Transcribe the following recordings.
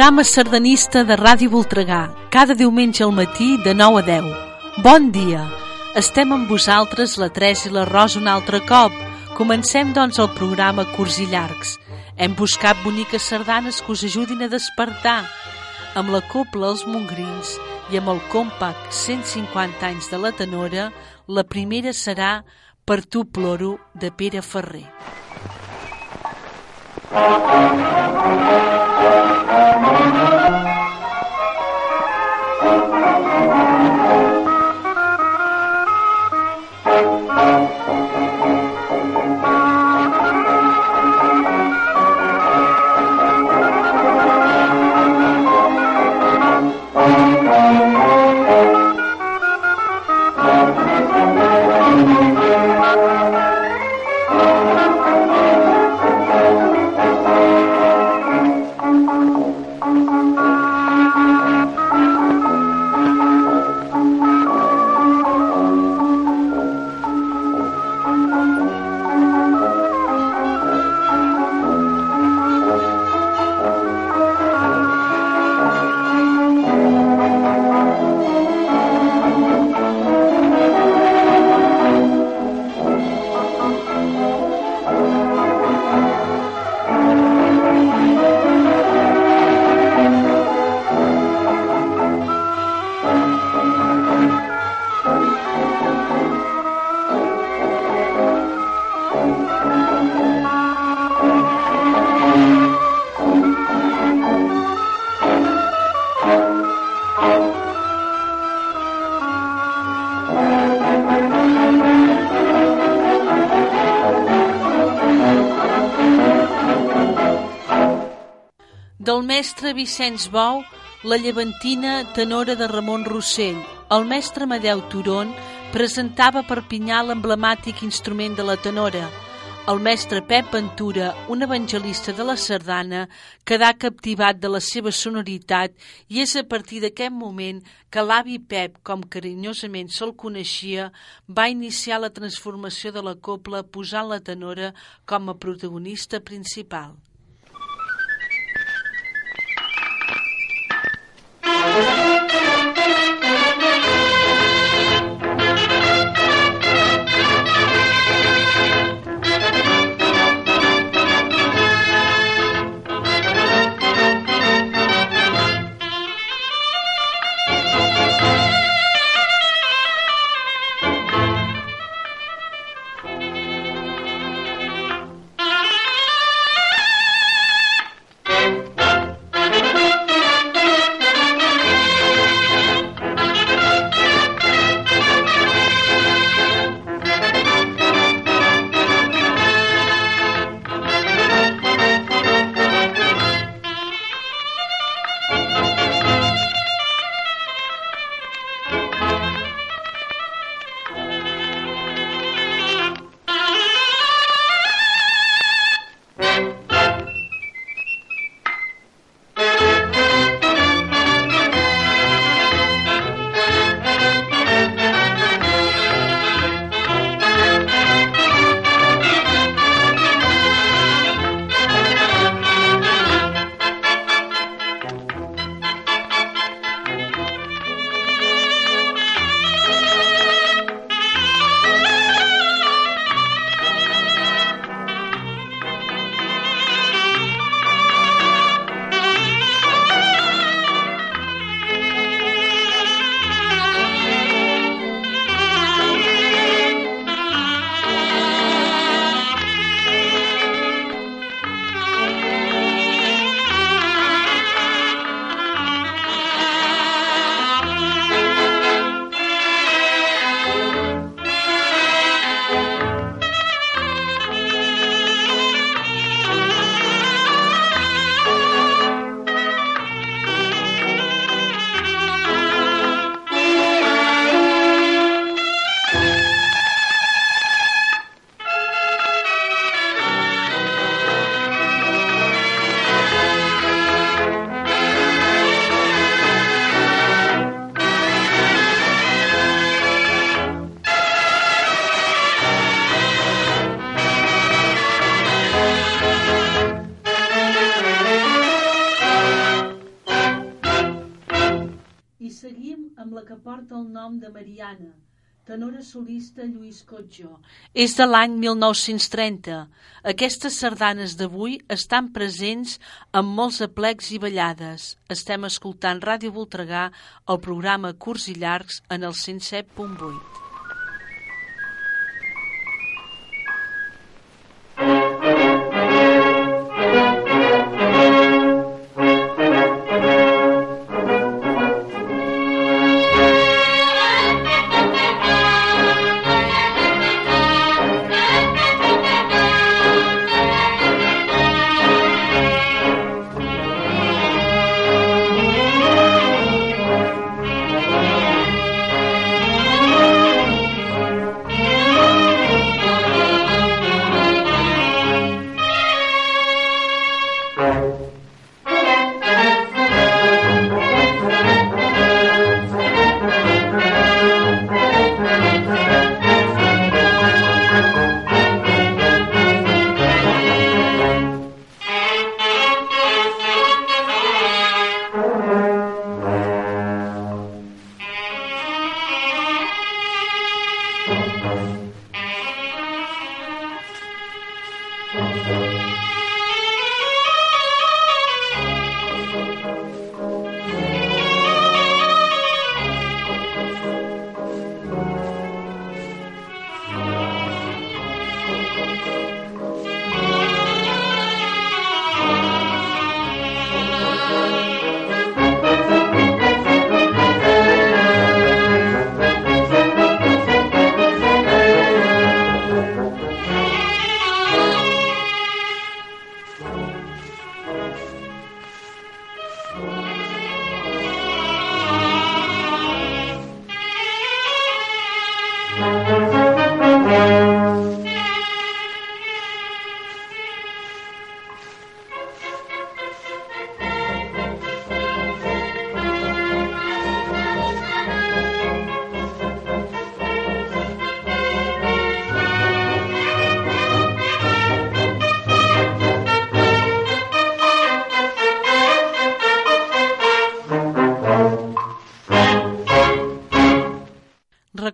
Programa sardanista de Ràdio Voltregà, cada diumenge al matí de 9 a 10. Bon dia! Estem amb vosaltres la Teresa i la Rosa un altre cop. Comencem, doncs, el programa Curts i Llargs. Hem buscat boniques sardanes que us ajudin a despertar. Amb la Copla Els Mongrins i amb el compact 150 anys de la tenora, la primera serà Per tu ploro, de Pere Ferrer. Del Oh, my God. Mestre Vicenç Bou, la llevantina tenora de Ramon Rossell. El mestre Amadeu Turon presentava a Perpinyà l'emblemàtic instrument de la tenora. El mestre Pep Ventura, un evangelista de la sardana, quedà captivat de la seva sonoritat i és a partir d'aquest moment que l'avi Pep, com carinyosament se'l coneixia, va iniciar la transformació de la copla posant la tenora com a protagonista principal. Nom de Mariana, tenora solista Lluís Cotjó. És de l'any 1930. Aquestes sardanes d'avui estan presents en molts aplecs i ballades. Estem escoltant Ràdio Voltregà, el programa Curts i Llargs, en el 107.8.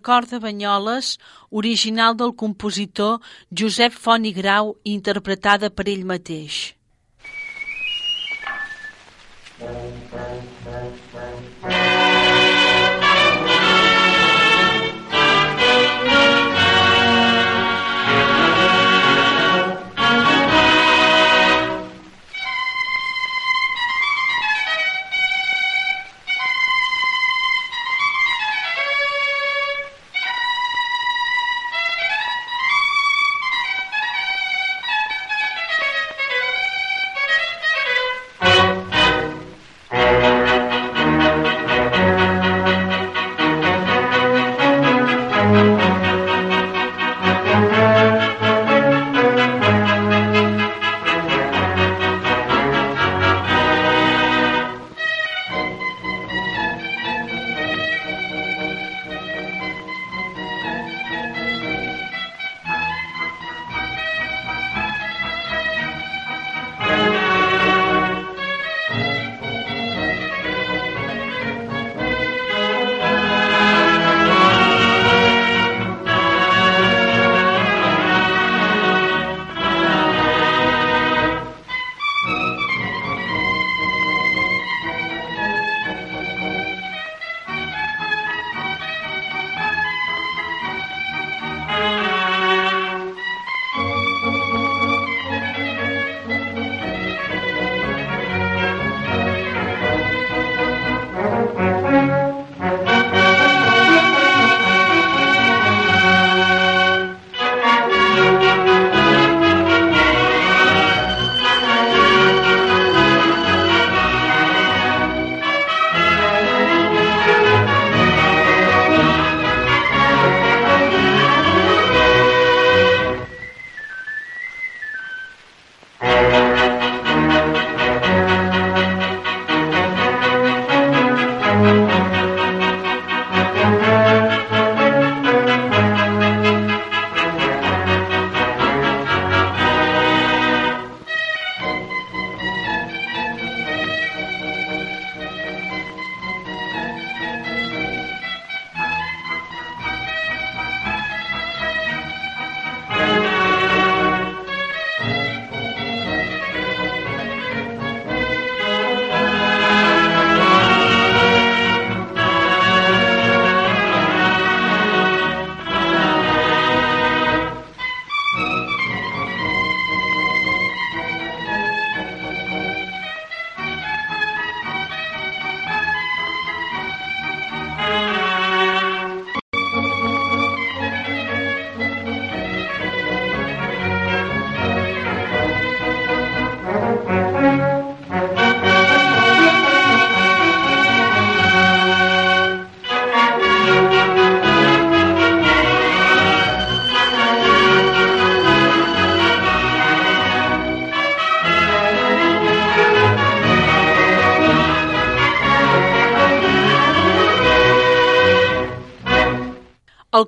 record de Banyoles, original del compositor Josep Font i Grau interpretada per ell mateix. El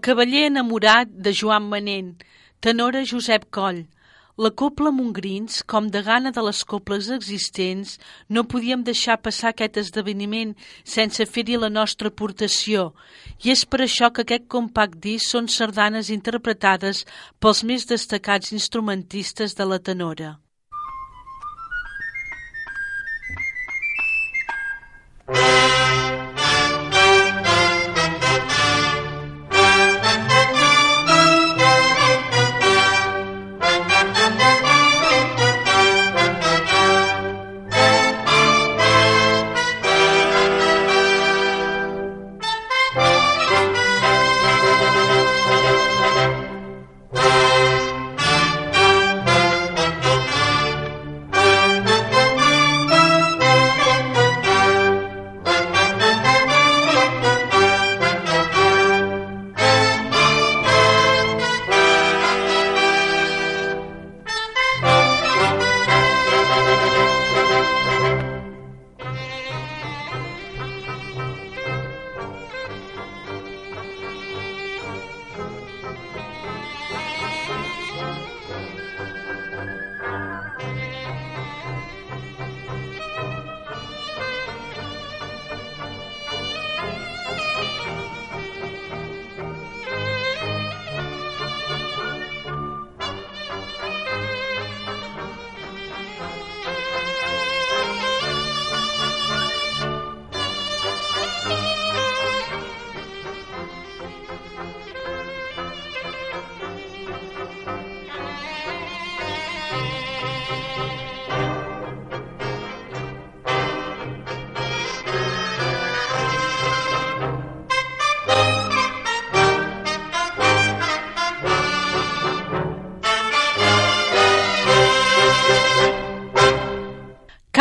cavaller enamorat de Joan Manent, tenora Josep Coll. La copla Mongrins, com de gana de les coples existents, no podíem deixar passar aquest esdeveniment sense fer-hi la nostra aportació, i és per això que aquest compact disc són sardanes interpretades pels més destacats instrumentistes de la tenora.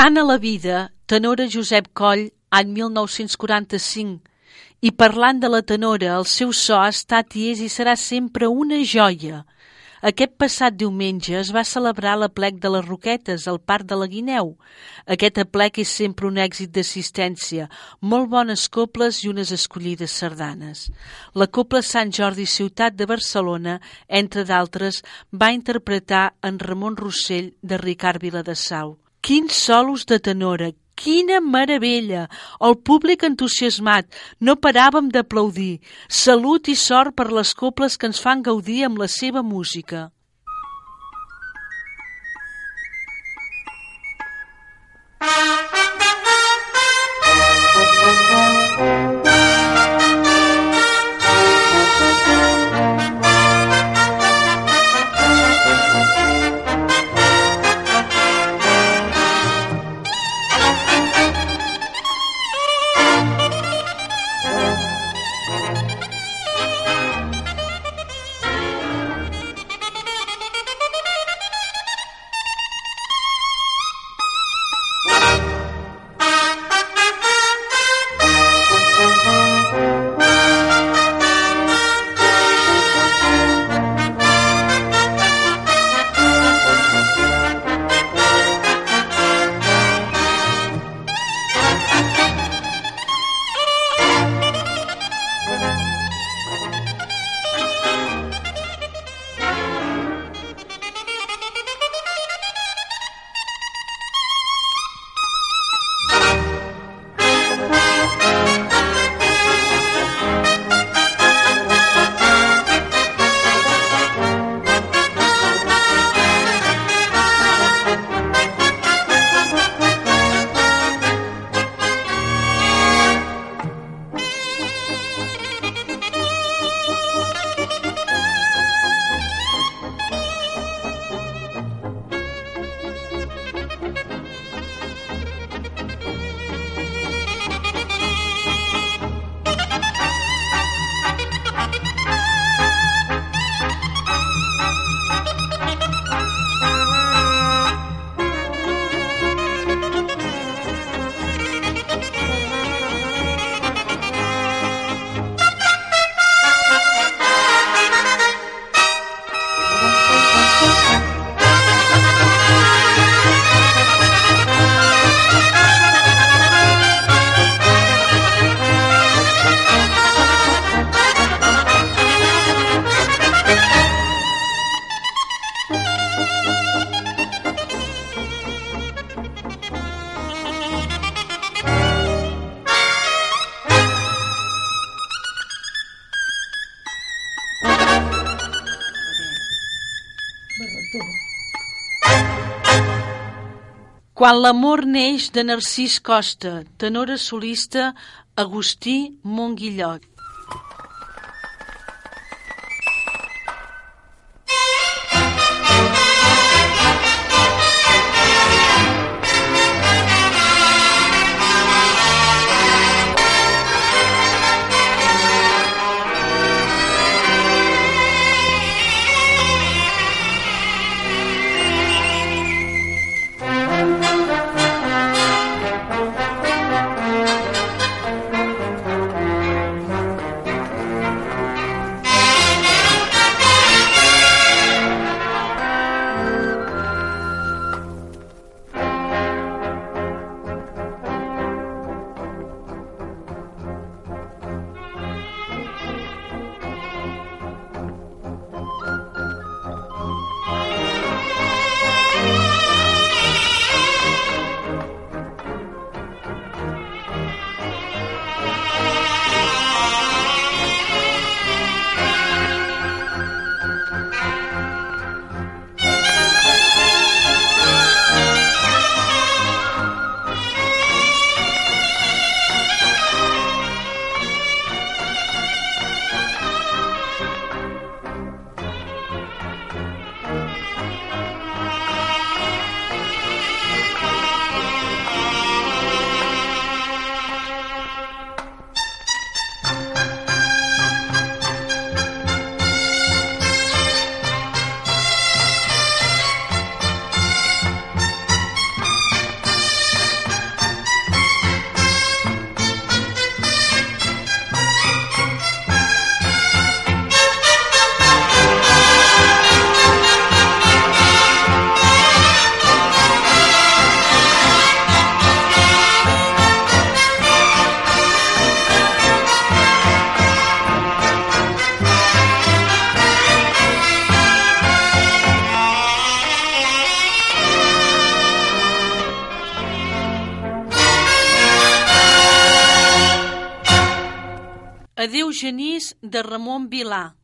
Cana la vida, tenora Josep Coll, any 1945, i parlant de la tenora, el seu so ha estat i és i serà sempre una joia. Aquest passat diumenge es va celebrar la plec de les Roquetes al Parc de la Guineu. Aquest aplec és sempre un èxit d'assistència, molt bones coples i unes escollides sardanes. La Copla Sant Jordi Ciutat de Barcelona, entre d'altres, va interpretar en Ramon Rossell de Ricard Viladasau. Quins solos de tenora, quina meravella! El públic entusiasmat, no paràvem d'aplaudir. Salut i sort per les coples que ens fan gaudir amb la seva música. Quan l'amor neix de Narcís Costa, tenora solista Agustí Monguillot. De Ramon Vilà.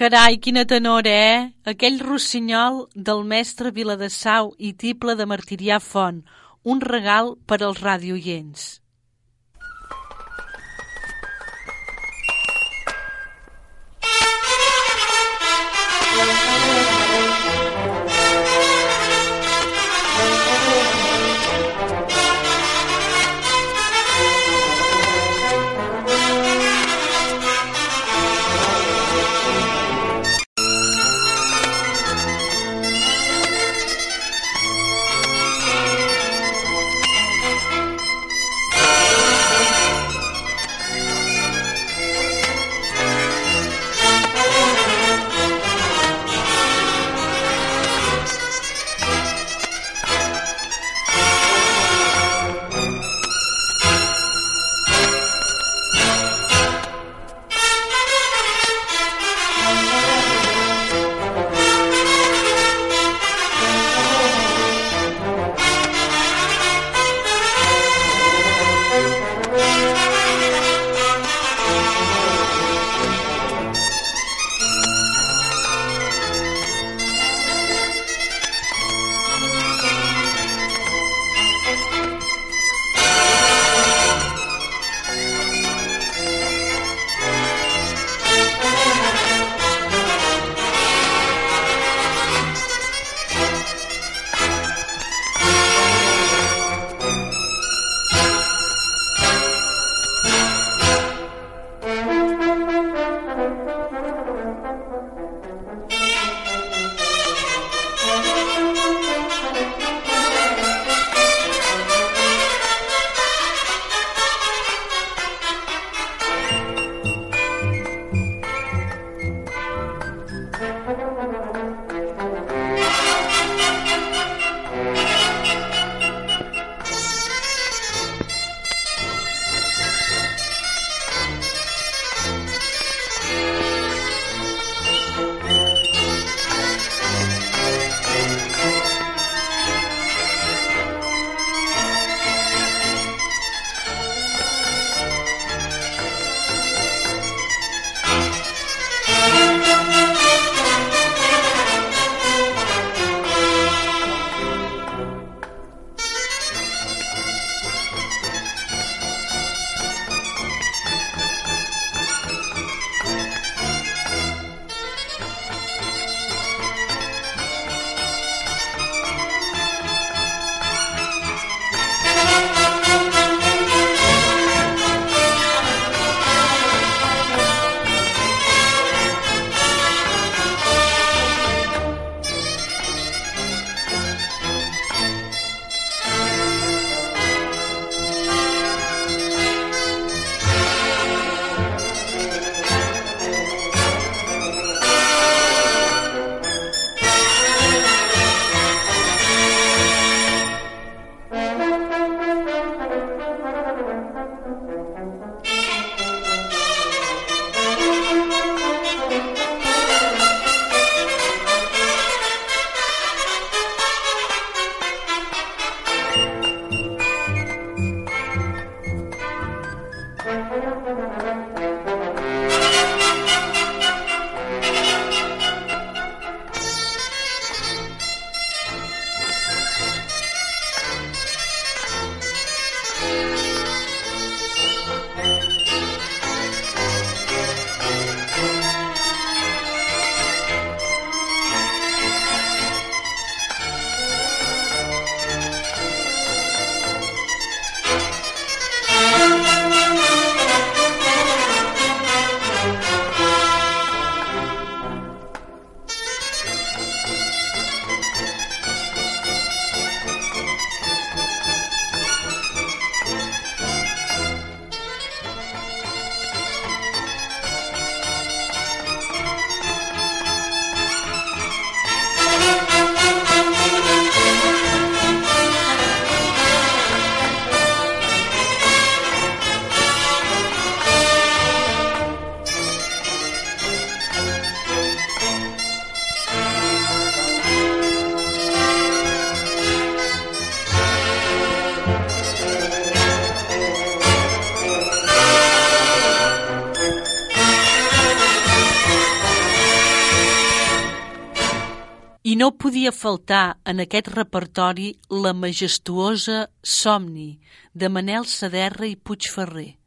Carai, quina tenora, eh? Aquell rossinyol del mestre Viladesau i tiple de Martirià Font. Un regal per als radioients. No podia faltar en aquest repertori la majestuosa Somni de Manel Saderra i Puigferrer.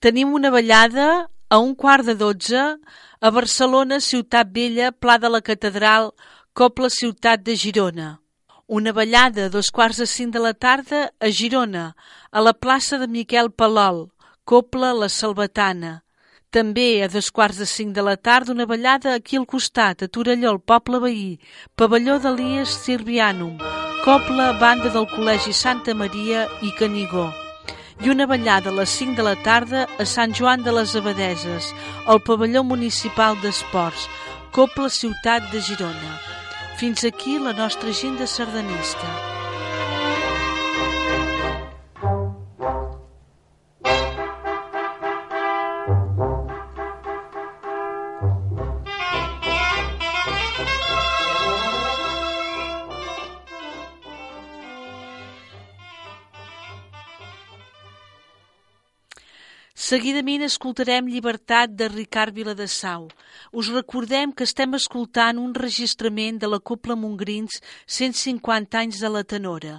Tenim una ballada a un quart de dotze a Barcelona, Ciutat Vella, Pla de la Catedral, Copla Ciutat de Girona. una ballada a dos quarts de cinc de la tarda a Girona, a la plaça de Miquel Palol, Copla La Salvatana. També a dos quarts de cinc de la tarda una ballada aquí al costat, a Torelló, el poble veí, pavelló d'Elies Sirvianum, Copla, banda del Col·legi Santa Maria i Canigó. I una ballada a les 5 de la tarda a Sant Joan de les Abadeses, al pavelló municipal d'esports, Copla Ciutat de Girona. Fins aquí la nostra agenda sardanista. Seguidament escoltarem Llibertat de Ricard Viladesau. Us recordem que estem escoltant un registrament de la Copla Mongrins 150 anys de la tenora.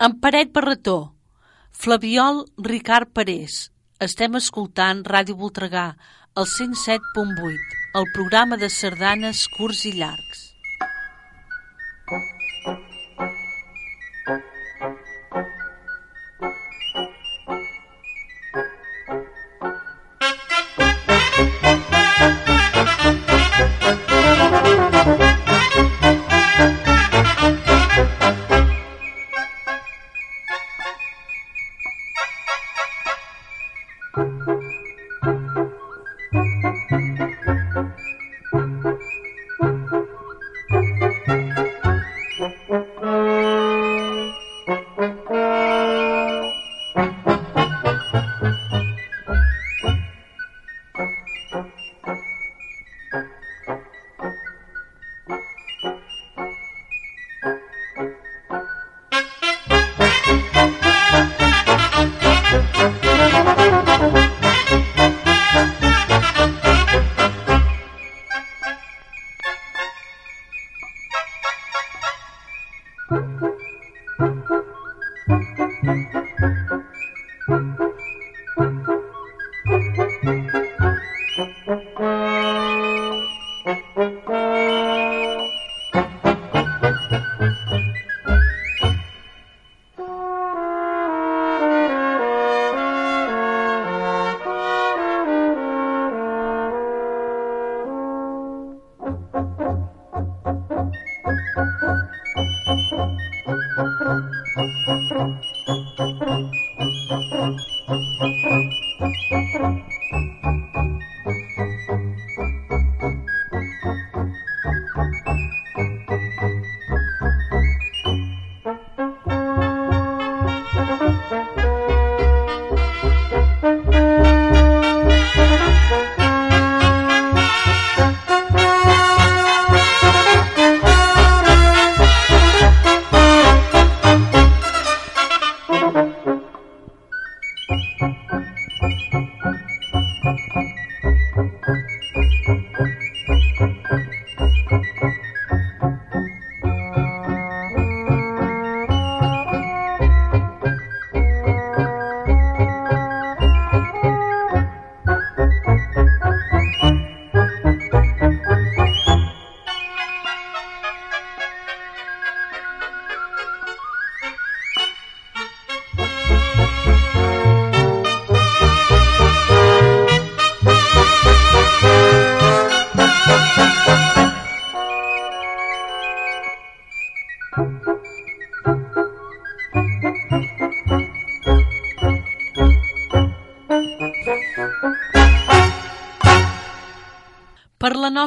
Emparet Barretó, Flaviol Ricard Parés. Estem escoltant Ràdio Voltregà, el 107.8, el programa de sardanes curts i llargs.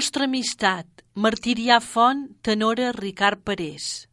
Nostra amistat, Martirià Font, tenora Ricard Parés.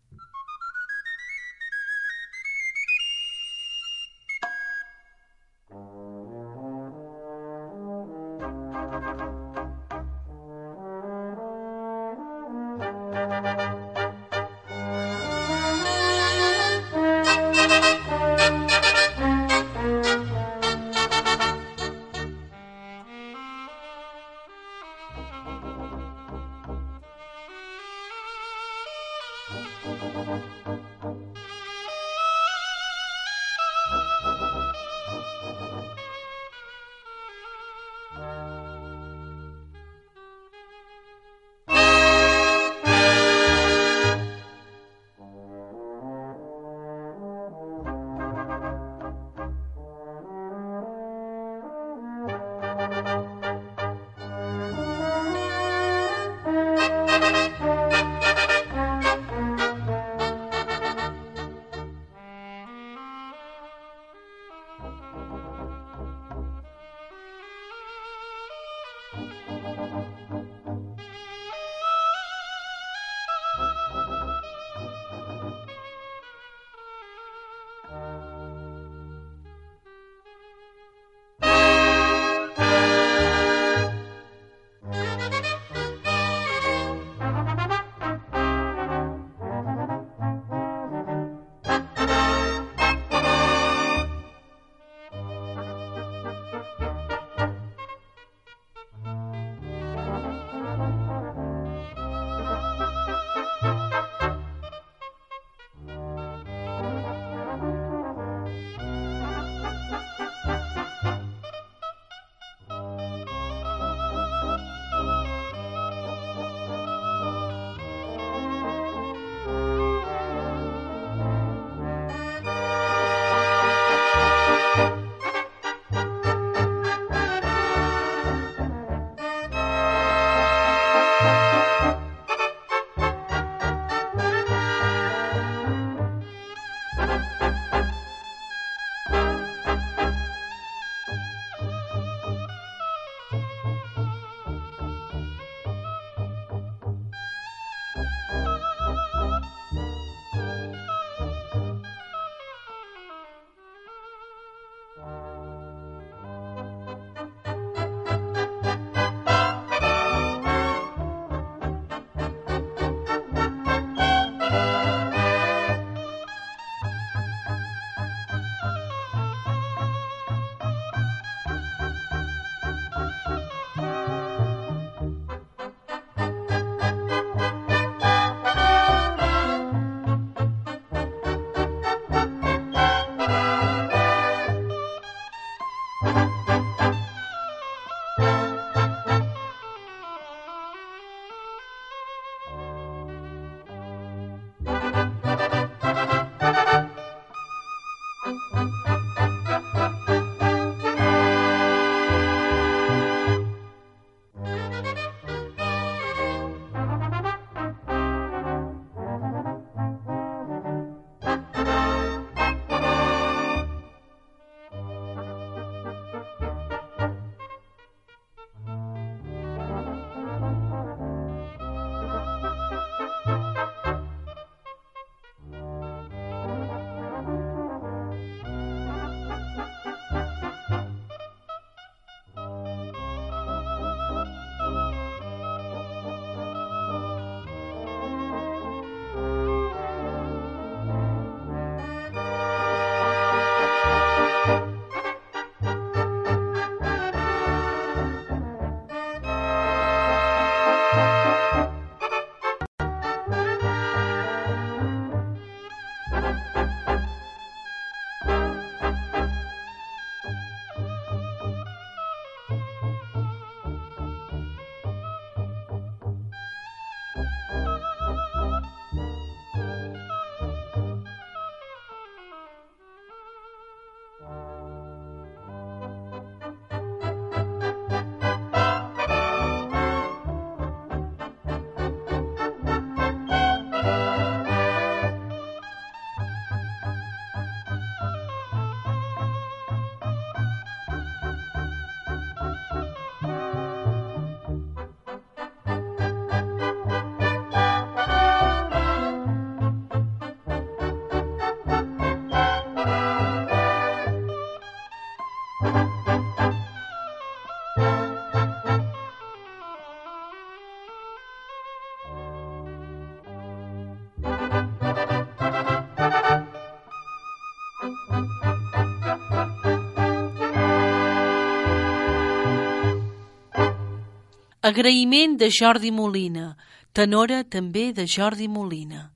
Agraïment de Jordi Molina, tenora també de Jordi Molina.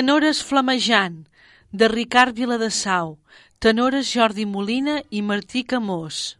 Tenores Flamejant, de Ricard Viladesau, tenores Jordi Molina i Martí Camós.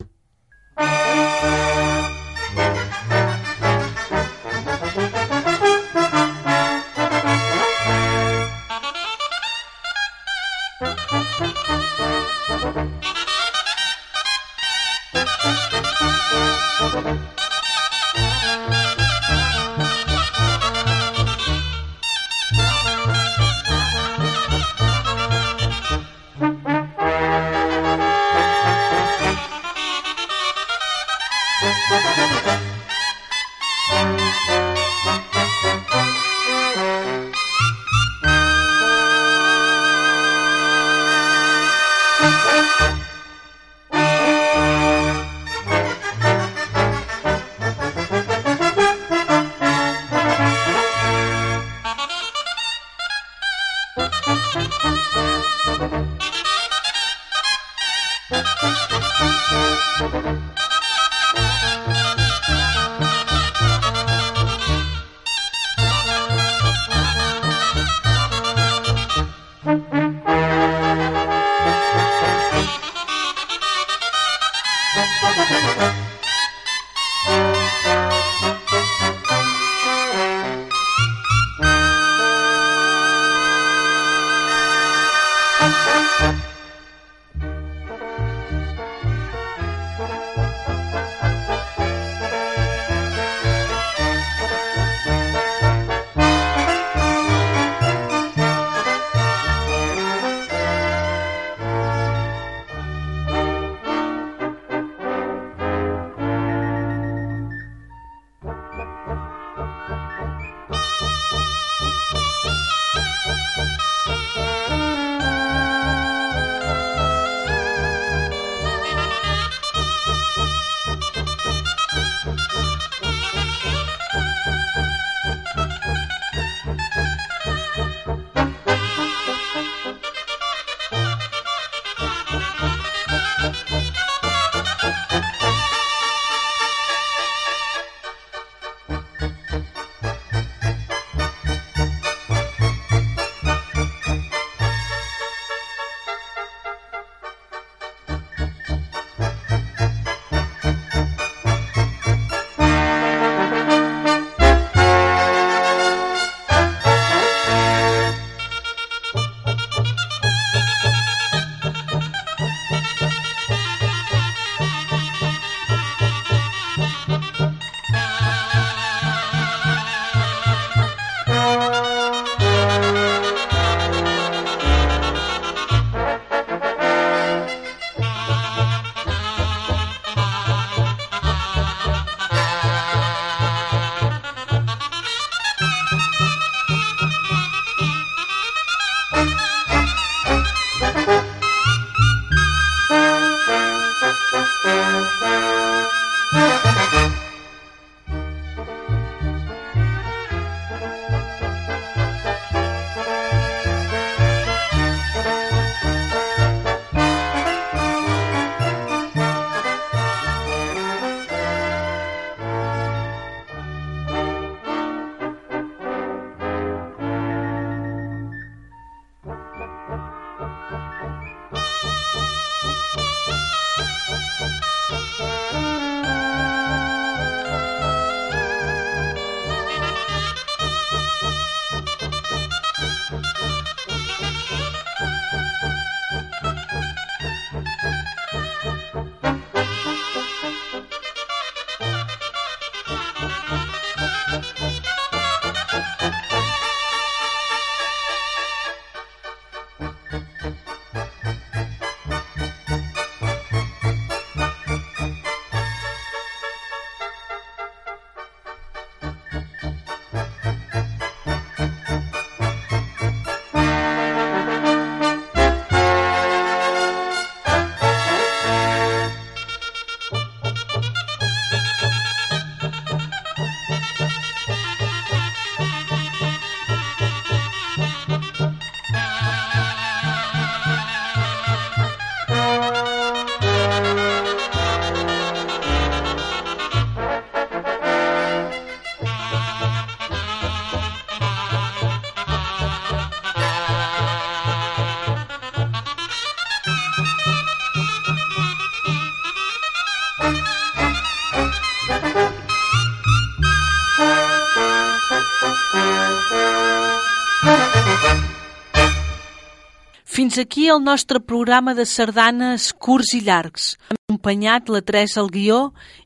Fins aquí el nostre programa de sardanes curts i llargs. Acompanyat la Teresa al guió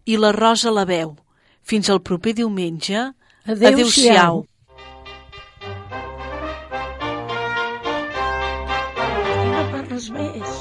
i la Rosa a la veu. Fins al proper diumenge. Adéu-siau. No parles més.